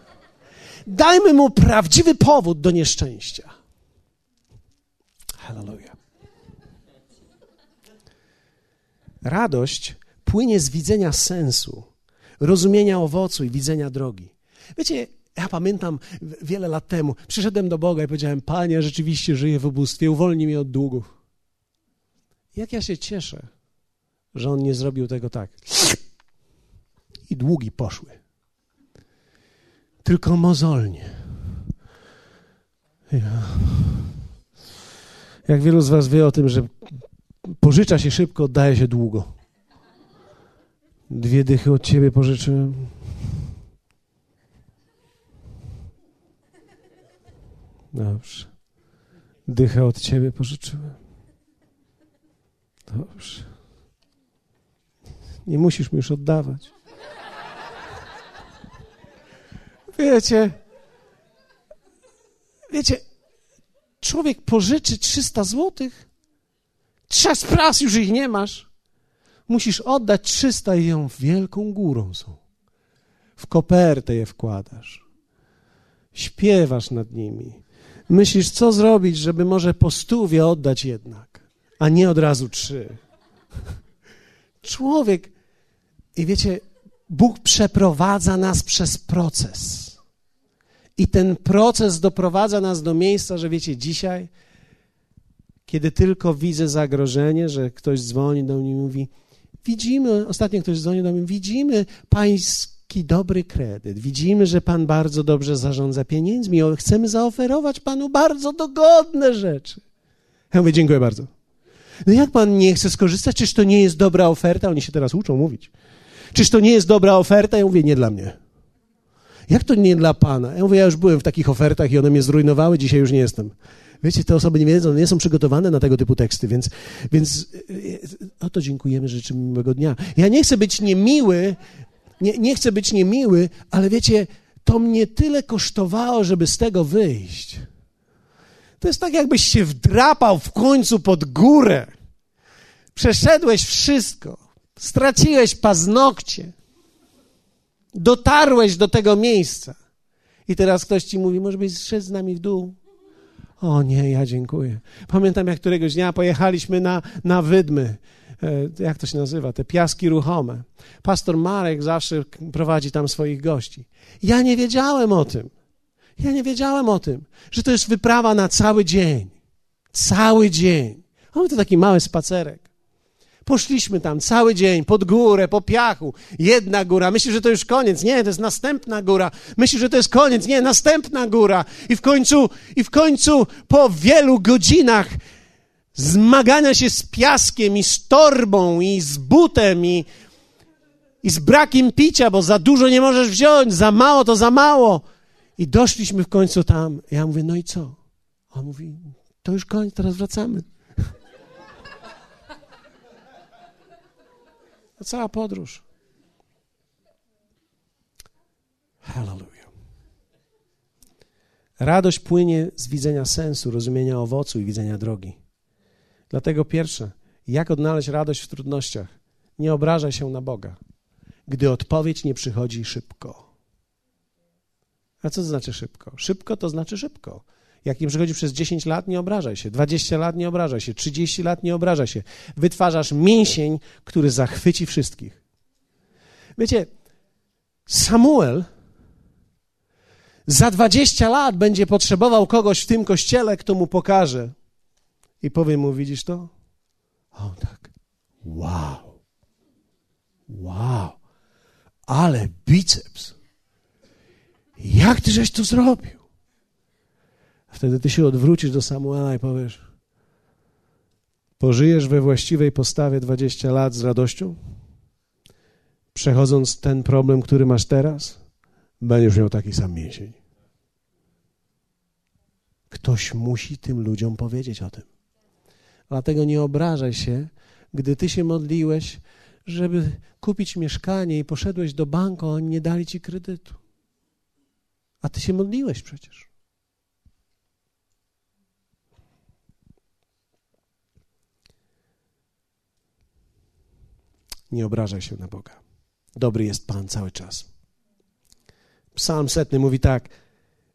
Dajmy mu prawdziwy powód do nieszczęścia. Hallelujah. Radość płynie z widzenia sensu, rozumienia owocu i widzenia drogi. Wiecie, ja pamiętam wiele lat temu, przyszedłem do Boga i powiedziałem: Panie, rzeczywiście żyję w ubóstwie, uwolnij mnie od długów. Jak ja się cieszę, że On nie zrobił tego tak. I długi poszły. Tylko mozolnie. Ja. Jak wielu z Was wie o tym, że pożycza się szybko, oddaje się długo. Dwie dychy od Ciebie pożyczyłem. Dobrze. Dychę od ciebie pożyczyłem. Dobrze. Nie musisz mi już oddawać. Wiecie, wiecie, człowiek pożyczy 300 złotych, czas pras już ich nie masz. Musisz oddać 300 i ją wielką górą są. W kopertę je wkładasz. Śpiewasz nad nimi. Myślisz, co zrobić, żeby może po stówie oddać jednak, a nie od razu trzy. Człowiek, i wiecie, Bóg przeprowadza nas przez proces. I ten proces doprowadza nas do miejsca, że wiecie, dzisiaj, kiedy tylko widzę zagrożenie, że ktoś dzwoni do mnie i mówi, widzimy, ostatnio ktoś dzwoni do mnie, widzimy pańskie taki dobry kredyt. Widzimy, że Pan bardzo dobrze zarządza pieniędzmi. Chcemy zaoferować Panu bardzo dogodne rzeczy. Ja mówię, dziękuję bardzo. No jak Pan nie chce skorzystać? Czyż to nie jest dobra oferta? Oni się teraz uczą mówić. Czyż to nie jest dobra oferta? Ja mówię, nie dla mnie. Jak to nie dla Pana? Ja mówię, ja już byłem w takich ofertach i one mnie zrujnowały, dzisiaj już nie jestem. Wiecie, te osoby nie wiedzą, nie są przygotowane na tego typu teksty, więc, więc o to dziękujemy, życzymy miłego dnia. Ja nie chcę być niemiły, nie, nie chcę być niemiły, ale wiecie, to mnie tyle kosztowało, żeby z tego wyjść. To jest tak, jakbyś się wdrapał w końcu pod górę. Przeszedłeś wszystko. Straciłeś paznokcie. Dotarłeś do tego miejsca. I teraz ktoś ci mówi, może byś zszedł z nami w dół. O nie, ja dziękuję. Pamiętam, jak któregoś dnia pojechaliśmy na, na wydmy jak to się nazywa, te piaski ruchome. Pastor Marek zawsze prowadzi tam swoich gości. Ja nie wiedziałem o tym. Ja nie wiedziałem o tym, że to jest wyprawa na cały dzień. Cały dzień. Mamy to taki mały spacerek. Poszliśmy tam cały dzień, pod górę, po piachu. Jedna góra. Myślisz, że to już koniec. Nie, to jest następna góra. Myślisz, że to jest koniec. Nie, następna góra. I w końcu, i w końcu po wielu godzinach zmagania się z piaskiem i z torbą i z butem i, i z brakiem picia, bo za dużo nie możesz wziąć, za mało to za mało. I doszliśmy w końcu tam. Ja mówię, no i co? A on mówi, to już koniec, teraz wracamy. To cała podróż. Hallelujah. Radość płynie z widzenia sensu, rozumienia owocu i widzenia drogi. Dlatego pierwsze, jak odnaleźć radość w trudnościach? Nie obrażaj się na Boga, gdy odpowiedź nie przychodzi szybko. A co to znaczy szybko? Szybko to znaczy szybko. Jak nie przychodzi przez 10 lat, nie obrażaj się. 20 lat nie obrażaj się. 30 lat nie obrażaj się. Wytwarzasz mięsień, który zachwyci wszystkich. Wiecie, Samuel za 20 lat będzie potrzebował kogoś w tym kościele, kto mu pokaże, i powiem mu, widzisz to? A on tak, wow, wow, ale biceps. Jak ty żeś to zrobił? Wtedy ty się odwrócisz do Samuela i powiesz, pożyjesz we właściwej postawie 20 lat z radością? Przechodząc ten problem, który masz teraz, będziesz miał taki sam mięsień. Ktoś musi tym ludziom powiedzieć o tym. Dlatego nie obrażaj się, gdy ty się modliłeś, żeby kupić mieszkanie i poszedłeś do banku, a oni nie dali ci kredytu. A ty się modliłeś przecież. Nie obrażaj się na Boga. Dobry jest Pan cały czas. Psalm setny mówi tak: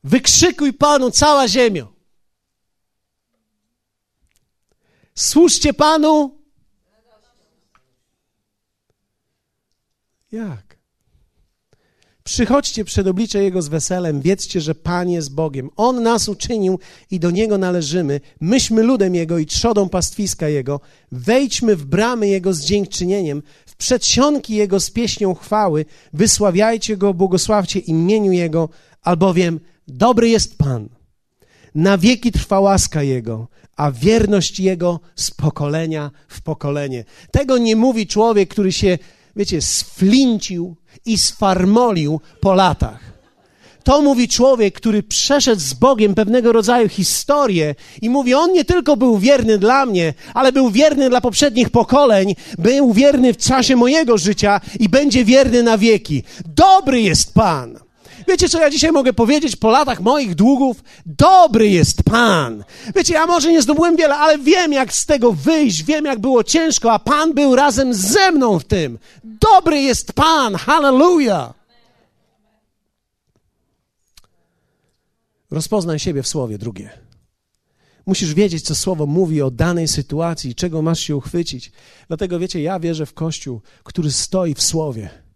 Wykrzykuj Panu cała ziemio. Służcie Panu. Jak? Przychodźcie przed oblicze Jego z weselem, wiedzcie, że Pan jest Bogiem. On nas uczynił i do Niego należymy. Myśmy ludem Jego i trzodą pastwiska Jego. Wejdźmy w bramy Jego z dziękczynieniem, w przedsionki Jego z pieśnią chwały. Wysławiajcie Go, błogosławcie imieniu Jego, albowiem dobry jest Pan. Na wieki trwa łaska Jego, a wierność Jego z pokolenia w pokolenie. Tego nie mówi człowiek, który się, wiecie, sflincił i sfarmolił po latach. To mówi człowiek, który przeszedł z Bogiem pewnego rodzaju historię i mówi, on nie tylko był wierny dla mnie, ale był wierny dla poprzednich pokoleń, był wierny w czasie mojego życia i będzie wierny na wieki. Dobry jest Pan. Wiecie, co ja dzisiaj mogę powiedzieć po latach moich długów? Dobry jest Pan. Wiecie, ja może nie zdobyłem wiele, ale wiem, jak z tego wyjść, wiem, jak było ciężko, a Pan był razem ze mną w tym. Dobry jest Pan. Hallelujah. Rozpoznaj siebie w słowie, drugie. Musisz wiedzieć, co słowo mówi o danej sytuacji, czego masz się uchwycić. Dlatego wiecie, ja wierzę w Kościół, który stoi w słowie.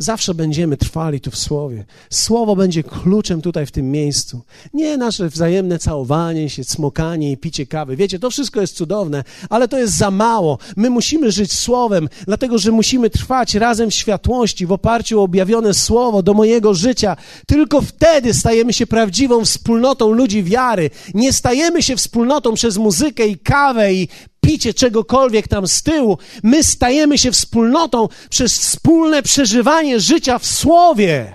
Zawsze będziemy trwali tu w Słowie. Słowo będzie kluczem tutaj w tym miejscu. Nie nasze wzajemne całowanie się, smokanie i picie kawy. Wiecie, to wszystko jest cudowne, ale to jest za mało. My musimy żyć Słowem, dlatego że musimy trwać razem w światłości, w oparciu o objawione Słowo do mojego życia. Tylko wtedy stajemy się prawdziwą wspólnotą ludzi wiary. Nie stajemy się wspólnotą przez muzykę i kawę i picie czegokolwiek tam z tyłu. My stajemy się wspólnotą przez wspólne przeżywanie życia w Słowie.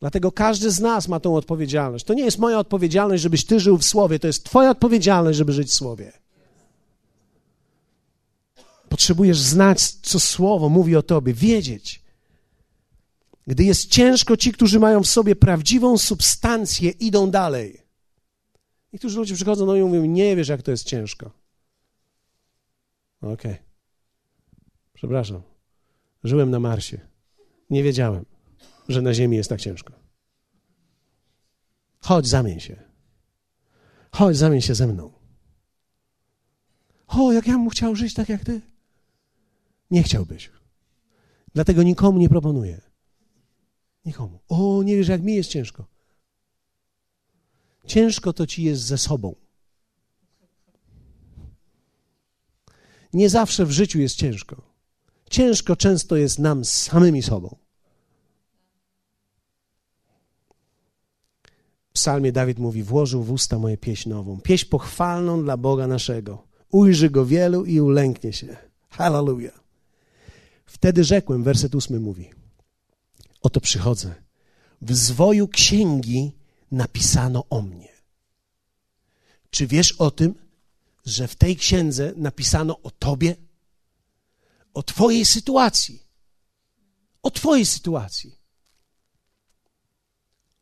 Dlatego każdy z nas ma tą odpowiedzialność. To nie jest moja odpowiedzialność, żebyś ty żył w Słowie, to jest Twoja odpowiedzialność, żeby żyć w Słowie. Potrzebujesz znać, co Słowo mówi o Tobie, wiedzieć. Gdy jest ciężko, ci, którzy mają w sobie prawdziwą substancję, idą dalej. Niektórzy ludzie przychodzą mnie i mówią, nie wiesz, jak to jest ciężko. Okej. Okay. Przepraszam. Żyłem na Marsie. Nie wiedziałem, że na Ziemi jest tak ciężko. Chodź, zamień się. Chodź, zamień się ze mną. O, jak ja bym chciał żyć tak jak ty. Nie chciałbyś. Dlatego nikomu nie proponuję. Nikomu. O, nie wiesz, jak mi jest ciężko. Ciężko to ci jest ze sobą. Nie zawsze w życiu jest ciężko. Ciężko często jest nam z samymi sobą. W psalmie Dawid mówi: Włożył w usta moje pieśń nową, pieśń pochwalną dla Boga naszego. Ujrzy go wielu i ulęknie się. Hallelujah. Wtedy rzekłem, werset ósmy mówi: Oto przychodzę. W zwoju księgi napisano o mnie. Czy wiesz o tym, że w tej księdze napisano o tobie? O twojej sytuacji. O twojej sytuacji.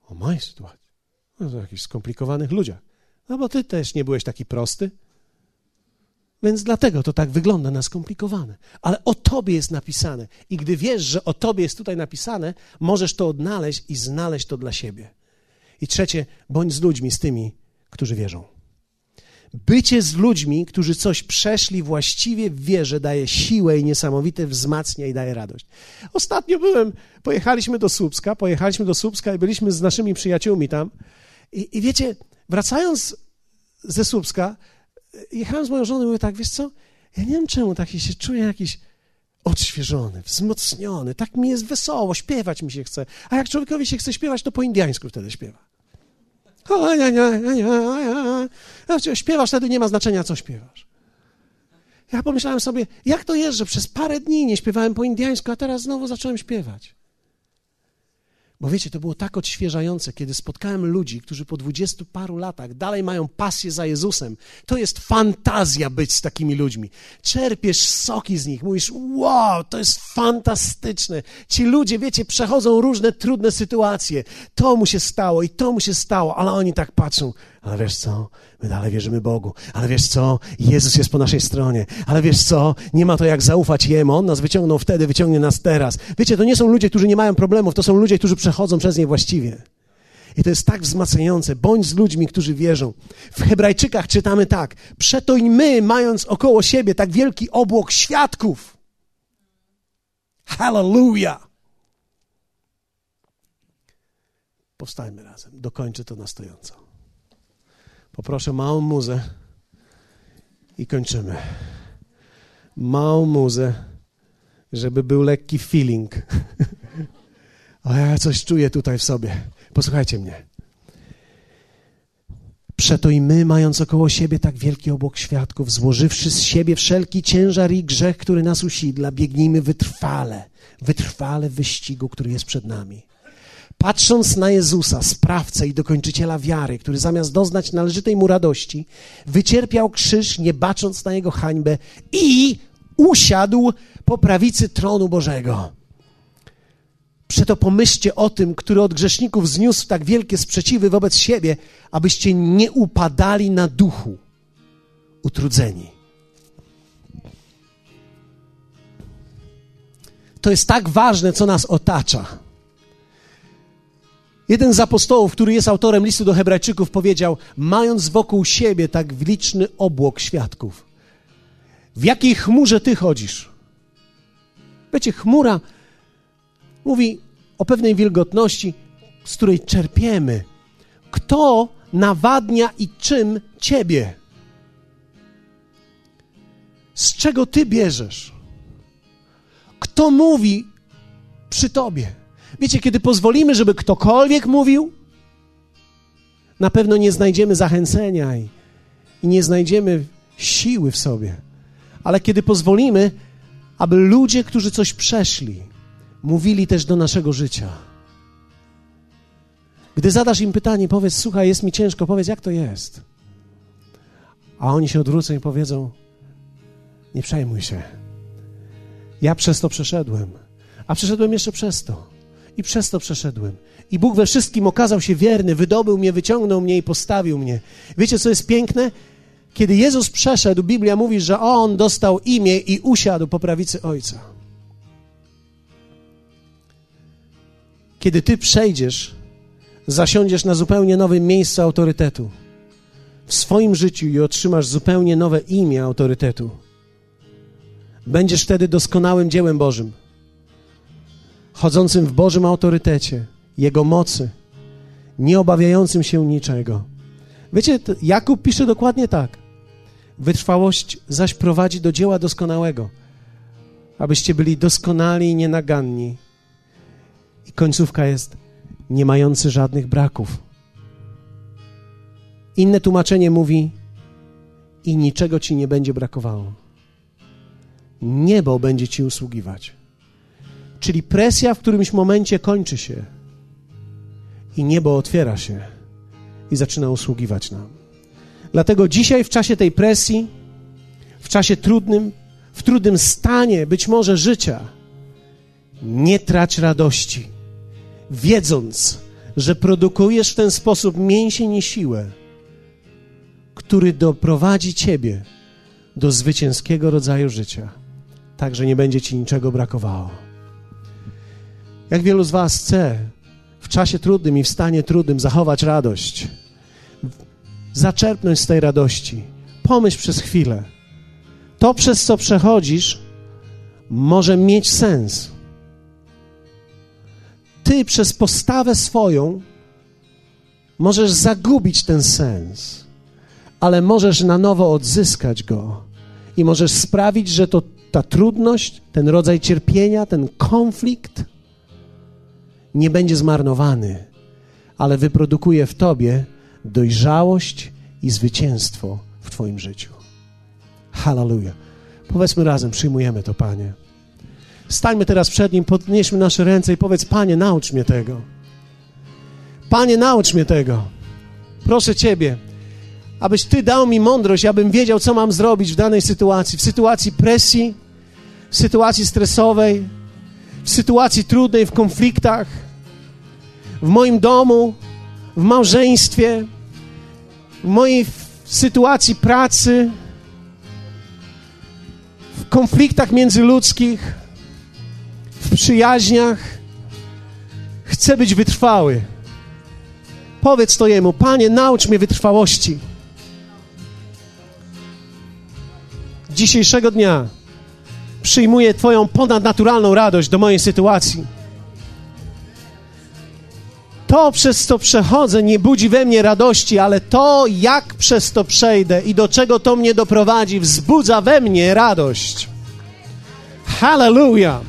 O mojej sytuacji. No to jakichś skomplikowanych ludziach. No bo ty też nie byłeś taki prosty. Więc dlatego to tak wygląda na skomplikowane. Ale o tobie jest napisane. I gdy wiesz, że o tobie jest tutaj napisane, możesz to odnaleźć i znaleźć to dla siebie. I trzecie, bądź z ludźmi, z tymi, którzy wierzą. Bycie z ludźmi, którzy coś przeszli właściwie w wierze, daje siłę i niesamowite wzmacnia i daje radość. Ostatnio byłem, pojechaliśmy do Słupska, pojechaliśmy do Słupska i byliśmy z naszymi przyjaciółmi tam. I, i wiecie, wracając ze Słupska, jechałem z moją żoną i mówię tak, wiesz co, ja nie wiem czemu taki się czuję jakiś odświeżony, wzmocniony, tak mi jest wesoło, śpiewać mi się chce. A jak człowiekowi się chce śpiewać, to po indiańsku wtedy śpiewa. Śpiewasz, wtedy nie ma znaczenia, co śpiewasz. Ja pomyślałem sobie, jak to jest, że przez parę dni nie śpiewałem po indiańsku, a teraz znowu zacząłem śpiewać. Bo wiecie, to było tak odświeżające, kiedy spotkałem ludzi, którzy po dwudziestu paru latach dalej mają pasję za Jezusem. To jest fantazja być z takimi ludźmi. Czerpiesz soki z nich, mówisz, wow, to jest fantastyczne. Ci ludzie, wiecie, przechodzą różne trudne sytuacje. To mu się stało i to mu się stało, ale oni tak patrzą. Ale wiesz co? My dalej wierzymy Bogu. Ale wiesz co? Jezus jest po naszej stronie. Ale wiesz co? Nie ma to jak zaufać Jemu. On nas wyciągnął wtedy, wyciągnie nas teraz. Wiecie, to nie są ludzie, którzy nie mają problemów, to są ludzie, którzy przechodzą przez nie właściwie. I to jest tak wzmacniające. Bądź z ludźmi, którzy wierzą. W Hebrajczykach czytamy tak. Przeto i my, mając około siebie tak wielki obłok świadków. Hallelujah! Powstajmy razem. Dokończę to na stojąco. Poproszę małą muzę i kończymy. Małą muzę, żeby był lekki feeling. A ja coś czuję tutaj w sobie. Posłuchajcie mnie. Przeto i my, mając około siebie tak wielki obok świadków, złożywszy z siebie wszelki ciężar i grzech, który nas usidla, biegnijmy wytrwale, wytrwale w wyścigu, który jest przed nami patrząc na Jezusa, sprawcę i dokończyciela wiary, który zamiast doznać należytej mu radości, wycierpiał krzyż, nie bacząc na jego hańbę i usiadł po prawicy tronu Bożego. Przeto pomyślcie o tym, który od grzeszników zniósł tak wielkie sprzeciwy wobec siebie, abyście nie upadali na duchu, utrudzeni. To jest tak ważne, co nas otacza. Jeden z apostołów, który jest autorem listu do Hebrajczyków, powiedział: Mając wokół siebie tak liczny obłok świadków, w jakiej chmurze ty chodzisz? Wiecie, chmura mówi o pewnej wilgotności, z której czerpiemy. Kto nawadnia i czym ciebie? Z czego ty bierzesz? Kto mówi przy tobie? Wiecie, kiedy pozwolimy, żeby ktokolwiek mówił, na pewno nie znajdziemy zachęcenia i, i nie znajdziemy siły w sobie. Ale kiedy pozwolimy, aby ludzie, którzy coś przeszli, mówili też do naszego życia. Gdy zadasz im pytanie, powiedz: Słuchaj, jest mi ciężko, powiedz, jak to jest. A oni się odwrócą i powiedzą: Nie przejmuj się. Ja przez to przeszedłem, a przeszedłem jeszcze przez to. I przez to przeszedłem. I Bóg we wszystkim okazał się wierny, wydobył mnie, wyciągnął mnie i postawił mnie. Wiecie, co jest piękne? Kiedy Jezus przeszedł, Biblia mówi, że On dostał imię i usiadł po prawicy Ojca. Kiedy Ty przejdziesz, zasiądziesz na zupełnie nowym miejscu autorytetu w swoim życiu i otrzymasz zupełnie nowe imię autorytetu. Będziesz wtedy doskonałym dziełem Bożym chodzącym w Bożym autorytecie, Jego mocy, nie obawiającym się niczego. Wiecie, Jakub pisze dokładnie tak. Wytrwałość zaś prowadzi do dzieła doskonałego, abyście byli doskonali i nienaganni. I końcówka jest nie mający żadnych braków. Inne tłumaczenie mówi i niczego ci nie będzie brakowało. Niebo będzie ci usługiwać. Czyli presja w którymś momencie kończy się i niebo otwiera się i zaczyna usługiwać nam. Dlatego dzisiaj, w czasie tej presji, w czasie trudnym, w trudnym stanie być może życia, nie trać radości, wiedząc, że produkujesz w ten sposób mięsień i siłę, który doprowadzi ciebie do zwycięskiego rodzaju życia, tak że nie będzie ci niczego brakowało. Jak wielu z Was chce w czasie trudnym i w stanie trudnym zachować radość, zaczerpnąć z tej radości. Pomyśl przez chwilę. To, przez co przechodzisz, może mieć sens. Ty przez postawę swoją możesz zagubić ten sens, ale możesz na nowo odzyskać go i możesz sprawić, że to ta trudność, ten rodzaj cierpienia, ten konflikt, nie będzie zmarnowany, ale wyprodukuje w tobie dojrzałość i zwycięstwo w twoim życiu. Hallelujah. Powiedzmy razem, przyjmujemy to, Panie. Stańmy teraz przed Nim, podnieśmy nasze ręce i powiedz, Panie, naucz mnie tego. Panie, naucz mnie tego. Proszę Ciebie, abyś Ty dał mi mądrość, abym wiedział, co mam zrobić w danej sytuacji. W sytuacji presji, w sytuacji stresowej, w sytuacji trudnej, w konfliktach, w moim domu, w małżeństwie, w mojej sytuacji pracy, w konfliktach międzyludzkich, w przyjaźniach. Chcę być wytrwały. Powiedz to Jemu, Panie, naucz mnie wytrwałości. Dzisiejszego dnia przyjmuję Twoją ponadnaturalną radość do mojej sytuacji. To, przez co przechodzę, nie budzi we mnie radości, ale to, jak przez to przejdę i do czego to mnie doprowadzi, wzbudza we mnie radość. Hallelujah!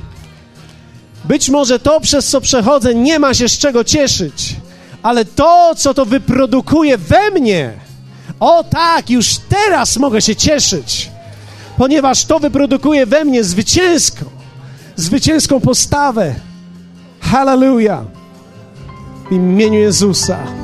Być może to, przez co przechodzę, nie ma się z czego cieszyć, ale to, co to wyprodukuje we mnie, o tak, już teraz mogę się cieszyć, ponieważ to wyprodukuje we mnie zwycięską, zwycięską postawę. Hallelujah! W imieniu Jezusa.